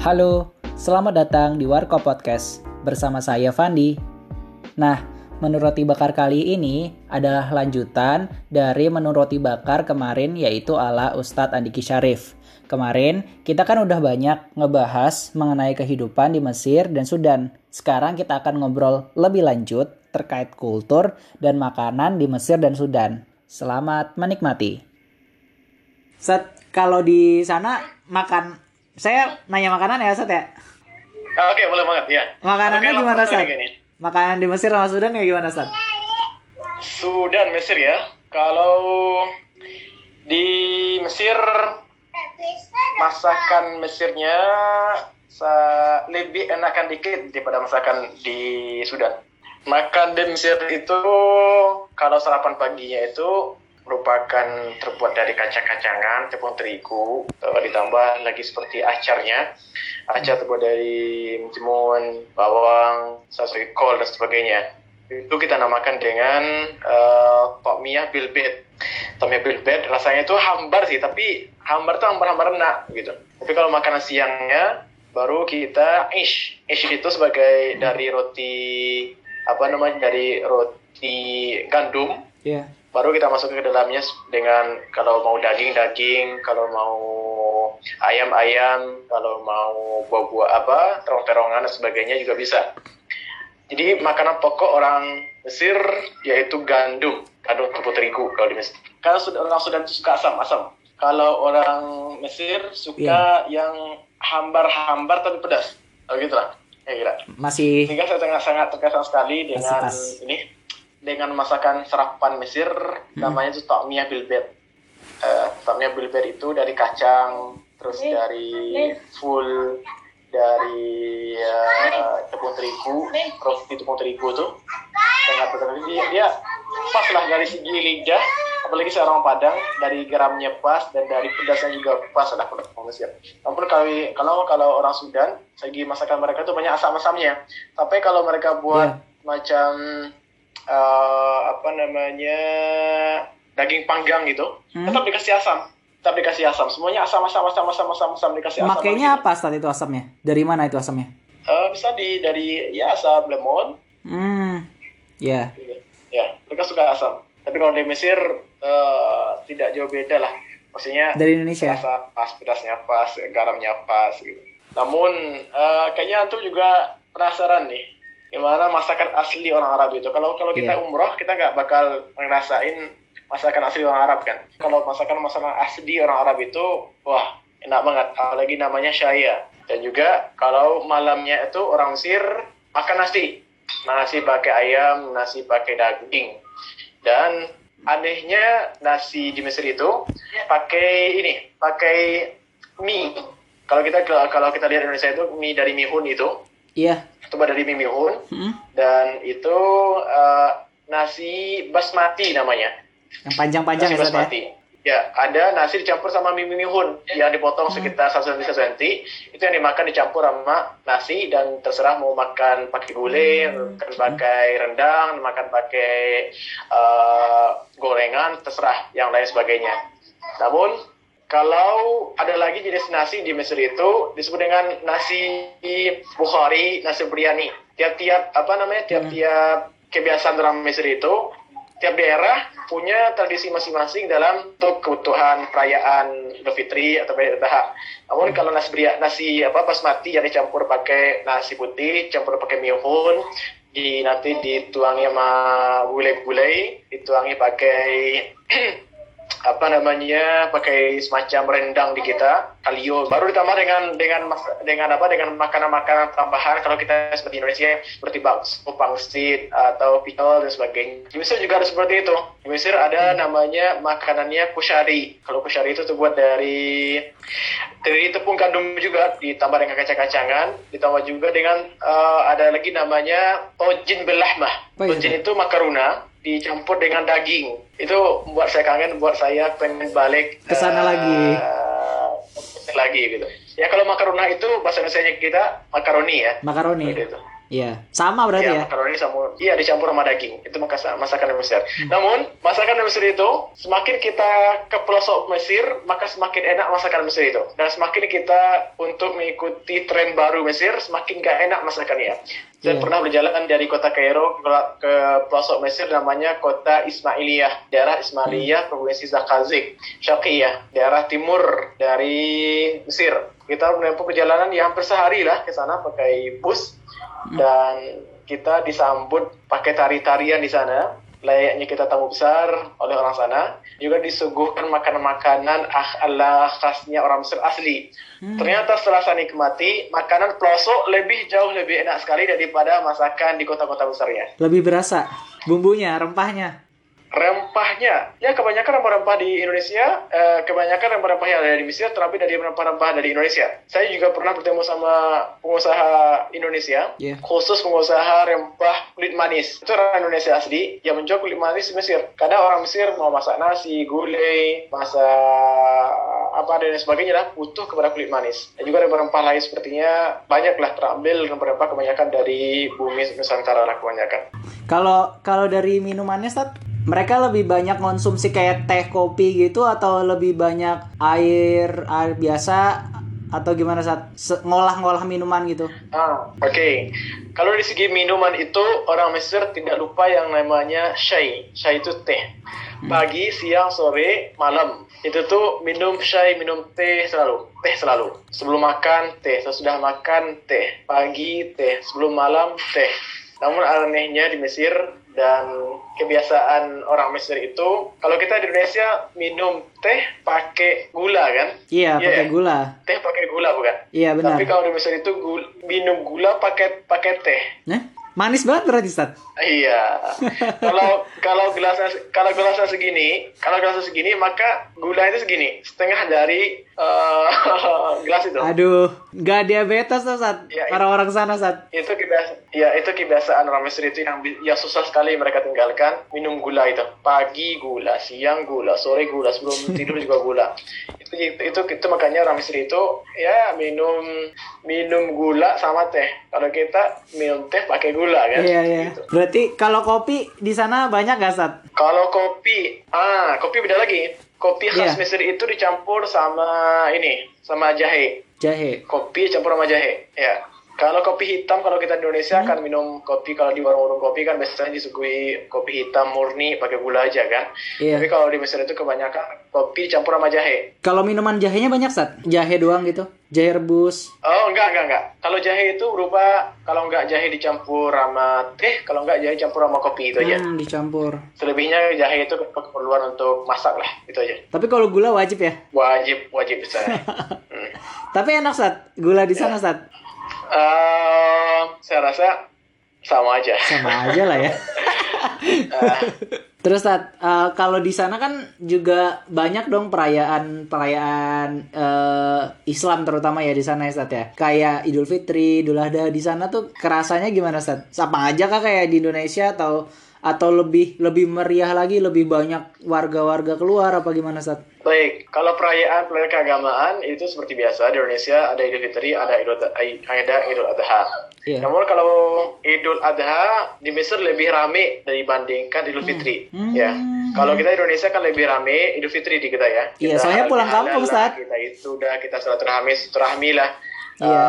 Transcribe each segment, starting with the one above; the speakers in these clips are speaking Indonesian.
Halo, selamat datang di Warko Podcast bersama saya Fandi. Nah, menu roti bakar kali ini adalah lanjutan dari menu roti bakar kemarin yaitu ala Ustadz Andiki Syarif. Kemarin kita kan udah banyak ngebahas mengenai kehidupan di Mesir dan Sudan. Sekarang kita akan ngobrol lebih lanjut terkait kultur dan makanan di Mesir dan Sudan. Selamat menikmati. Set, kalau di sana makan saya nanya makanan ya, Sat ya? Ah, Oke, boleh banget ya. Makanannya Oke, gimana, Sat? Makanan di Mesir sama Sudan kayak gimana, Sat? Sudan, Mesir ya. Kalau di Mesir masakan Mesirnya lebih enakan dikit daripada masakan di Sudan. Makan di Mesir itu kalau sarapan paginya itu merupakan terbuat dari kacang-kacangan, tepung terigu, eh, ditambah lagi seperti acarnya. Acar terbuat dari timun, bawang, sasui kol dan sebagainya. Itu kita namakan dengan uh, Tokmiyah Bilbet. Tokmiyah Bilbet rasanya itu hambar sih, tapi hambar tuh hambar-hambar enak gitu. Tapi kalau makanan siangnya baru kita ish. Ish itu sebagai dari roti apa namanya dari roti gandum Iya. Baru kita masuk ke dalamnya dengan kalau mau daging daging kalau mau ayam ayam kalau mau buah-buah apa terong-terongan dan sebagainya juga bisa. Jadi makanan pokok orang Mesir yaitu gandum gandum tepung terigu kalau di Mesir. Kalau sudah orang Sudan itu suka asam asam. Kalau orang Mesir suka yang hambar-hambar tapi pedas. Oh gitu lah ya kira Masih sehingga saya sangat sangat terkesan sekali dengan ini dengan masakan sarapan Mesir namanya itu takmiyah bilbet. Eh, takmiyah bilbet itu dari kacang, terus dari full dari eh, tepung terigu, roti tepung terigu tuh sangat betul dia, dia pas lah dari segi lidah, apalagi seorang Padang dari garamnya pas dan dari pedasnya juga pas lah kalau orang Mesir. Namun kalau kalau kalau orang Sudan, segi masakan mereka itu banyak asam-asamnya. Tapi kalau mereka buat Iya. macam eh, apa namanya daging panggang gitu, Hmm. tetap dikasih asam, tetap dikasih asam. Semuanya asam asam asam asam asam asam dikasih asam. makainya apa saat itu asamnya? Dari mana itu asamnya? Eh, bisa di dari ya asam lemon, Hmm. Ya. ya mereka suka asam. Tapi kalau di Mesir eh, tidak jauh beda lah. Maksudnya Dari Indonesia. rasa pas, pedasnya pas, garamnya pas gitu. Namun eh, kayaknya antum juga penasaran nih gimana masakan asli orang Arab itu. Kalau kalau kita Iya. umroh kita nggak bakal ngerasain masakan asli orang Arab kan. Kalau masakan masakan asli orang Arab itu wah enak banget. Apalagi namanya syaya. Dan juga kalau malamnya itu orang Mesir makan nasi. Nasi pakai ayam, nasi pakai daging. Dan anehnya nasi di Mesir itu pakai ini, pakai mie. Kalau kita kalau kita lihat Indonesia itu mie dari mihun itu, Iya. coba dari mie mihun Hmm. dan itu eh, nasi basmati namanya. Yang panjang-panjang nasi ya, ya? basmati. Ya, ada nasi dicampur sama mie mihun yang dipotong Hmm. sekitar 1 cm 1 cm. Itu yang dimakan dicampur sama nasi dan terserah mau makan pakai gulai, Hmm. makan pakai rendang, makan pakai eh, gorengan, terserah yang lain sebagainya. Namun kalau ada lagi jenis nasi di Mesir itu disebut dengan nasi Bukhari, nasi biryani. Tiap-tiap apa namanya? Tiap-tiap kebiasaan orang Mesir itu tiap daerah punya tradisi masing-masing dalam untuk kebutuhan perayaan Idul Fitri atau Idul Adha. Namun kalau nasi beria, nasi apa basmati yang dicampur pakai nasi putih, campur pakai mihun, di nanti dituangi sama gulai-gulai, dituangi pakai apa namanya pakai semacam rendang di kita kalio baru ditambah dengan dengan dengan apa dengan makanan-makanan tambahan kalau kita seperti Indonesia seperti bakso pangsit atau picol dan sebagainya. Di Mesir juga ada seperti itu. Di Mesir ada namanya makanannya kushari. Kalau kushari itu terbuat dari dari tepung gandum juga ditambah dengan kacang-kacangan ditambah juga dengan eh, ada lagi namanya tojin belahmah. Apa itu? tojin itu makaruna dicampur dengan daging itu buat saya kangen buat saya pengen balik Ke sana eh, lagi. lagi gitu ya kalau makarona itu bahasa Indonesia kita makaroni ya Makaroni. Seperti itu. Iya, sama berarti ya? makaroni sama iya dicampur sama daging. Itu masakan Mesir. Hmm. Namun masakan Mesir itu semakin kita ke pelosok Mesir, maka semakin enak masakan Mesir itu. Dan semakin kita untuk mengikuti tren baru Mesir, semakin gak enak masakannya. Saya yeah. pernah berjalan dari kota Kairo ke, ke pelosok Mesir namanya kota Ismailiyah, daerah Ismailiyah, hmm. provinsi Zakazik, Syaqiyah, daerah timur dari Mesir. Kita menempuh perjalanan yang hampir sehari lah ke sana pakai bus. Dan kita disambut pakai tari-tarian di sana. Layaknya kita tamu besar oleh orang sana. Juga disuguhkan makanan-makanan ah Allah khasnya orang Mesir asli. Hmm. ternyata setelah saya nikmati makanan pelosok lebih jauh lebih enak sekali daripada masakan di kota-kota besarnya. Lebih berasa bumbunya rempahnya rempahnya. Ya kebanyakan rempah-rempah di Indonesia eh, kebanyakan rempah-rempah yang ada di Mesir terapi dari rempah-rempah dari Indonesia. Saya juga pernah bertemu sama pengusaha Indonesia yeah. khusus pengusaha rempah kulit manis. Itu orang Indonesia asli yang menjual kulit manis di Mesir. Kadang orang Mesir mau masak nasi gulai masak apa dan sebagainya lah butuh kepada kulit manis. Dan juga rempah-rempah lain sepertinya banyaklah terambil rempah-rempah kebanyakan dari bumi Nusantara lah kebanyakan. Kalau kalau dari minumannya Stat mereka lebih banyak konsumsi kayak teh kopi gitu atau lebih banyak air air biasa atau gimana saat ngolah-ngolah minuman gitu? Ah, oke. Okay. Kalau dari segi minuman itu orang Mesir tidak lupa yang namanya syai. Syai itu teh. Hmm. Pagi, siang, sore, malam. Itu tuh minum syai, minum teh selalu. Teh selalu. Sebelum makan teh, sesudah makan teh. Pagi teh, sebelum malam teh. Namun anehnya di Mesir dan kebiasaan orang Mesir itu kalau kita di Indonesia minum teh pakai gula kan? Iya, yeah, pakai gula. Teh pakai gula bukan? Iya, yeah, benar. Tapi kalau di Mesir itu gula, minum gula pakai pakai teh. Eh? Manis banget berarti, Stat. Iya. kalau kalau gelasnya kalau gelasnya segini, kalau gelasnya segini maka gula itu segini, setengah dari uh, gelas itu. Aduh, nggak diabetes tuh, Sat. Ya, Orang-orang sana, Sat. Itu kebiasaan, ya itu kebiasaan orang Mesir itu yang yang susah sekali mereka tinggalkan, minum gula itu. Pagi gula, siang gula, sore gula, sebelum tidur juga gula. Itu, itu itu itu makanya orang Mesir itu ya minum minum gula sama teh. Kalau kita minum teh pakai gula kan. Iya, iya. Gitu. Berarti kalau kopi di sana banyak gak, Sat? Kalau kopi, ah, kopi beda lagi. Kopi khas yeah. Mesir itu dicampur sama ini, sama jahe. Jahe. Kopi campur sama jahe, ya. Kalau kopi hitam, kalau kita di Indonesia hmm. kan minum kopi, kalau di warung-warung kopi kan biasanya disuguhi kopi hitam murni pakai gula aja kan. Iya. Tapi kalau di Mesir itu kebanyakan kopi campur sama jahe. Kalau minuman jahenya banyak saat jahe doang gitu, jahe rebus. Oh enggak enggak enggak. Kalau jahe itu berupa kalau enggak jahe dicampur sama teh, kalau enggak jahe campur sama kopi itu aja. Hmm, dicampur. Selebihnya jahe itu keperluan untuk masak lah, itu aja. Tapi kalau gula wajib ya? Wajib, wajib bisa. hmm. Tapi enak saat gula di sana ya. saat Uh, saya rasa sama aja. Sama aja lah ya. uh. Terus uh, kalau di sana kan juga banyak dong perayaan perayaan uh, Islam terutama ya di sana ya Sat ya. Kayak Idul Fitri, Idul Adha di sana tuh kerasanya gimana Sat? Sama aja kah kayak di Indonesia atau atau lebih lebih meriah lagi lebih banyak warga-warga keluar apa gimana saat baik kalau perayaan perayaan keagamaan itu seperti biasa di Indonesia ada Idul Fitri ada Idul ada Idul Adha yeah. namun kalau Idul Adha di Mesir lebih ramai dibandingkan Idul. Fitri hmm. ya kalau kita di Indonesia kan lebih ramai Idul Fitri di kita ya iya soalnya pulang kampung saat kita itu udah kita silaturahmi silaturahmi lah Yeah. Iya.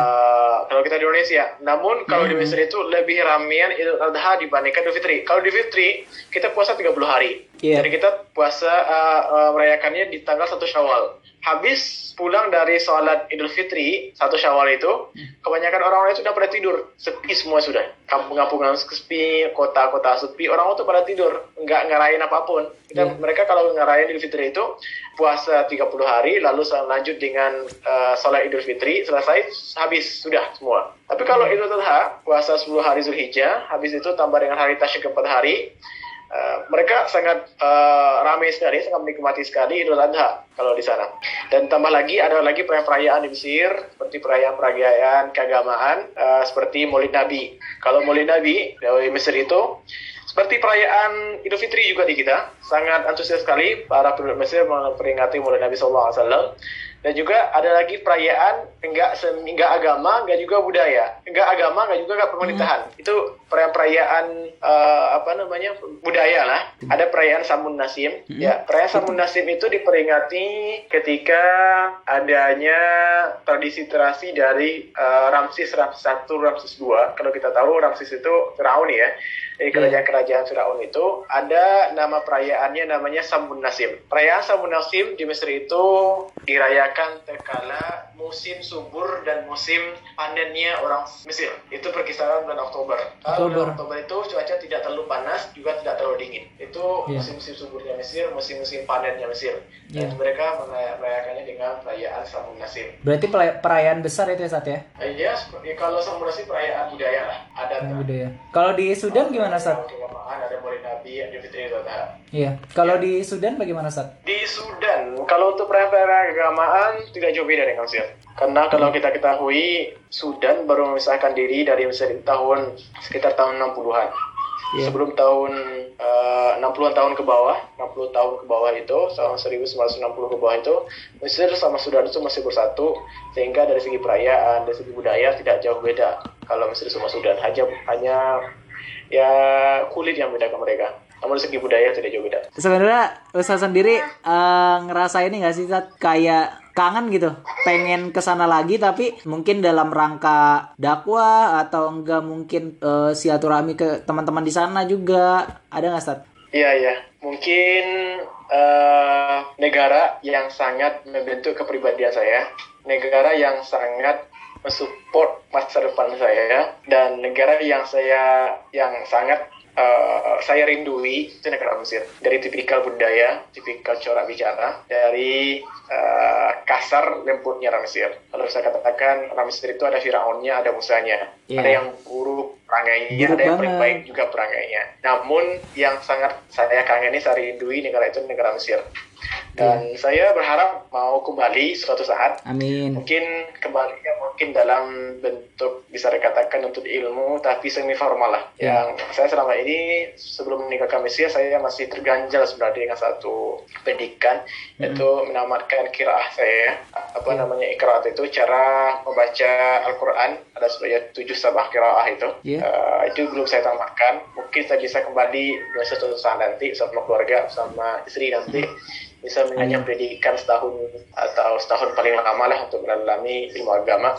Uh, kalau kita di Indonesia, namun kalau hmm. di Mesir itu lebih ramian Idul Adha dibandingkan Idul Fitri. Kalau di Fitri kita puasa 30 hari. Yeah. Jadi kita puasa uh, uh, merayakannya di tanggal 1 Syawal habis pulang dari sholat Idul Fitri satu Syawal itu kebanyakan orang-orang itu sudah pada tidur. Sepi semua sudah. Kampung-kampungan sepi kota-kota sepi orang itu pada tidur. Nggak ngarahin apa pun. Kita yeah. mereka kalau ngarahin Idul Fitri itu puasa 30 hari lalu lanjut dengan uh, sholat Idul Fitri selesai habis. Sudah semua. Tapi kalau Idul Adha puasa 10 hari Zulhijjah habis itu tambah dengan hari Tasyrik keempat hari Uh, mereka sangat uh, ramai sekali, sangat menikmati sekali Idul Adha kalau di sana. Dan tambah lagi ada lagi perayaan di Mesir seperti perayaan-perayaan keagamaan uh, seperti Maulid Nabi. Kalau Maulid Nabi di Mesir itu seperti perayaan Idul Fitri juga di kita, sangat antusias sekali para penduduk Mesir memperingati Maulid Nabi SAW Dan juga ada lagi perayaan enggak enggak agama, enggak juga budaya. Enggak agama, enggak juga enggak pemerintahan. Hmm. Itu perayaan-perayaan uh, apa namanya? budaya lah. Ada perayaan Samun Nasim. Hmm. Ya, perayaan Samun Nasim itu diperingati ketika adanya tradisi-tradisi dari uh, Ramses Ramses 1, Ramses 2. Kalau kita tahu Ramses itu Firaun ya. Jadi iya. kerajaan-kerajaan Firaun itu ada nama perayaannya namanya Samun Nasim. Perayaan Samun Nasim di Mesir itu dirayakan terkala musim subur dan musim panennya orang Mesir. Itu perkisaran bulan Oktober. Oktober. Bulan Oktober itu cuaca tidak terlalu panas juga tidak terlalu dingin. Itu yeah. musim-musim suburnya Mesir, musim-musim panennya Mesir. Yeah. Dan mereka merayakannya dengan perayaan Samun Nasim. Berarti perayaan besar itu ya saat ya? Iya, ya, kalau Samun Nasim perayaan budaya lah. Ada budaya. Kalau di Sudan gimana? Gimana Sat? Ada Maulid Nabi, ada Fitri Iya. Kalau ya. di Sudan bagaimana Sat? Di Sudan, kalau untuk perayaan keagamaan tidak jauh beda dengan Mesir. Karena kalau kita ketahui Sudan baru memisahkan diri dari Mesir tahun sekitar tahun 60-an. Yeah. Sebelum tahun uh, 60-an tahun ke bawah, 60 tahun ke bawah itu, tahun 1960 ke bawah itu, Mesir sama Sudan itu masih bersatu, sehingga dari segi perayaan, dari segi budaya tidak jauh beda. Kalau Mesir sama Sudan hanya hanya ya kulit yang beda ke mereka. Namun segi budaya tidak jauh beda. Sebenarnya Ustaz sendiri uh, ngerasa ini nggak sih Ustaz? Kayak kangen gitu. Pengen ke sana lagi tapi mungkin dalam rangka dakwah atau enggak mungkin uh, silaturahmi ke teman-teman di sana juga. Ada nggak Ustaz? Iya iya. Mungkin uh, negara yang sangat membentuk kepribadian saya negara yang sangat mensupport masa depan saya dan negara yang saya yang sangat uh, saya rindui itu negara Mesir dari tipikal budaya, tipikal corak bicara, dari uh, kasar lembutnya orang Mesir. Kalau saya katakan orang Mesir itu ada Firaunnya, ada Musanya, yeah. ada yang buruk perangainya, ada yang paling baik juga perangainya. Namun yang sangat saya kangeni, saya rindui negara itu negara Mesir dan yeah. saya berharap mau kembali suatu saat. Amin. Mungkin kembali ya mungkin dalam bentuk bisa dikatakan untuk ilmu tapi semi formal lah. Yeah. Yang saya selama ini sebelum meninggalkan Mesir saya masih terganjal sebenarnya dengan satu pendidikan mm. yaitu menamatkan kiraah saya apa yeah. namanya ikrat itu cara membaca Al-Quran ada sebanyak tujuh sabah kiraah itu. Yeah. Uh, itu belum saya tamatkan. Mungkin saya bisa kembali suatu saat nanti bersama keluarga bersama istri nanti. Mm bisa mengenyam pendidikan setahun atau setahun paling lama lah untuk mendalami ilmu agama.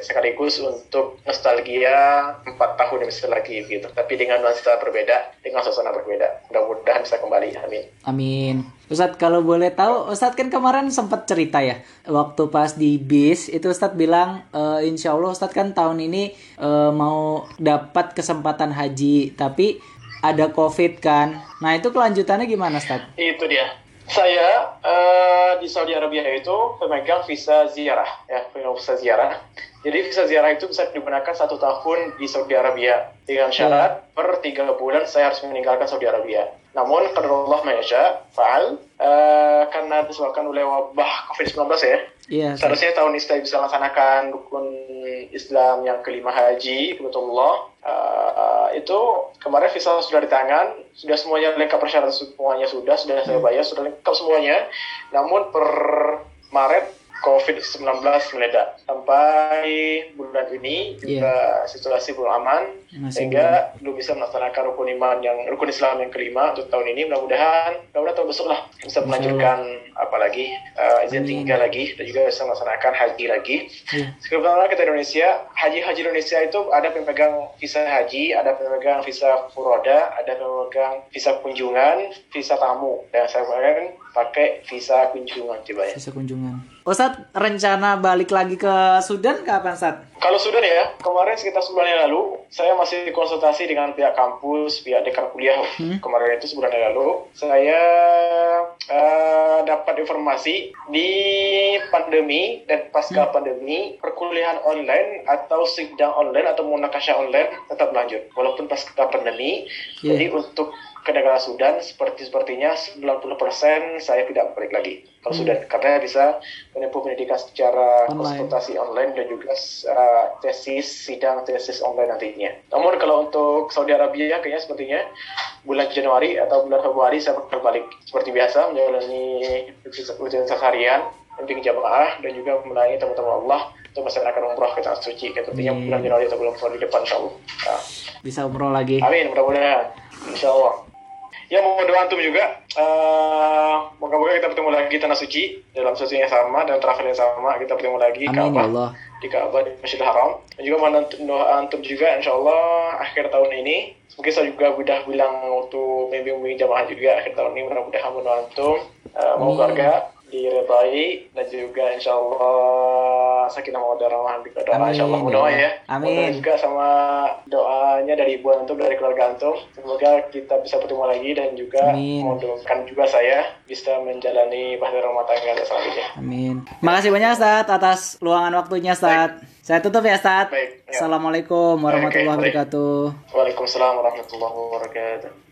Sekaligus untuk nostalgia empat tahun yang bisa lagi gitu. Tapi dengan nuansa berbeda dengan suasana berbeda. Mudah-mudahan bisa kembali. Amin. Amin. Ustadz kalau boleh tahu Ustadz kan kemarin sempat cerita ya waktu pas di bis itu Ustadz bilang e, insya Allah Ustadz kan tahun ini e, mau dapat kesempatan haji tapi ada covid kan. Nah itu kelanjutannya gimana Ustadz? itu dia saya uh, di Saudi Arabia itu pemegang visa ziarah, ya, pemegang visa ziarah. Jadi visa ziarah itu bisa digunakan satu tahun di Saudi Arabia dengan syarat yeah. per tiga bulan saya harus meninggalkan Saudi Arabia. Namun karena Allah Maha faal uh, disebabkan oleh wabah COVID-19 ya. Yeah, seharusnya tahun ini saya bisa melaksanakan rukun Islam yang kelima haji, betul Allah. Uh, itu kemarin visa sudah di tangan, sudah semuanya lengkap persyaratan semuanya sudah, sudah saya hmm. bayar, sudah lengkap semuanya. Namun per Maret COVID-19 meledak. Sampai bulan ini juga yeah. situasi belum aman, Masih sehingga belum bisa melaksanakan rukun iman yang rukun Islam yang kelima untuk tahun ini. Mudah-mudahan, mudah-mudahan tahun besok lah bisa melanjutkan apalagi uh, izin tinggal lagi dan juga bisa melaksanakan haji lagi. Yeah. Sekarang kita Indonesia, haji-haji Indonesia itu ada pemegang visa haji, ada pemegang visa furoda, ada pemegang visa kunjungan, visa tamu. Dan saya kemarin pakai visa kunjungan coba ya. Visa kunjungan. Ustadz, rencana balik lagi ke Sudan kapan, Ustadz? Kalau Sudan ya, kemarin sekitar sebulan yang lalu, saya masih konsultasi dengan pihak kampus, pihak dekan kuliah. Hmm? Kemarin itu sebulan yang lalu, saya uh, dapat informasi di pandemi dan pasca hmm. pandemi, perkuliahan online atau sidang online atau munakasya online tetap lanjut. Walaupun pasca pandemi, yeah. jadi untuk ke negara Sudan seperti sepertinya 90% saya tidak balik lagi ke hmm. Sudan karena bisa menempuh pendidikan secara online. konsultasi online dan juga uh, tesis sidang tesis online nantinya. Namun kalau untuk Saudi Arabia kayaknya sepertinya bulan Januari atau bulan Februari saya bakal balik seperti biasa menjalani rutinitas harian membimbing jamaah dan juga melayani teman-teman Allah untuk melaksanakan umroh ke tanah suci. Kan tentunya bulan Januari atau bulan Februari depan insya Allah. Ya. Bisa umroh lagi. Amin, mudah-mudahan. Insya Allah. Ya, mau doa antum juga. eh moga-moga kita bertemu lagi tanah suci dalam sesuatu yang sama dan travel yang sama. Kita bertemu lagi Amin ya Allah. di Ka'bah di Masjidil Haram. Dan juga mohon antum- doa antum juga insya Allah akhir tahun ini. Mungkin saya juga udah bilang waktu membimbing jamaah juga akhir tahun ini mudah-mudahan mendoa antum eh, mau keluarga diredai dan juga insya Allah sakinah mawaddah rahmah doa Amin, insya Allah doa ya Amin. Mudah juga sama doanya dari ibu antum dari keluarga antum semoga kita bisa bertemu lagi dan juga mendoakan juga saya bisa menjalani bahtera rumah tangga selanjutnya Amin. Makasih banyak Ustaz atas luangan waktunya Ustaz. Saya tutup ya Ustaz. Baik, ya. Assalamualaikum warahmatullahi wabarakatuh. Waalaikumsalam warahmatullahi wabarakatuh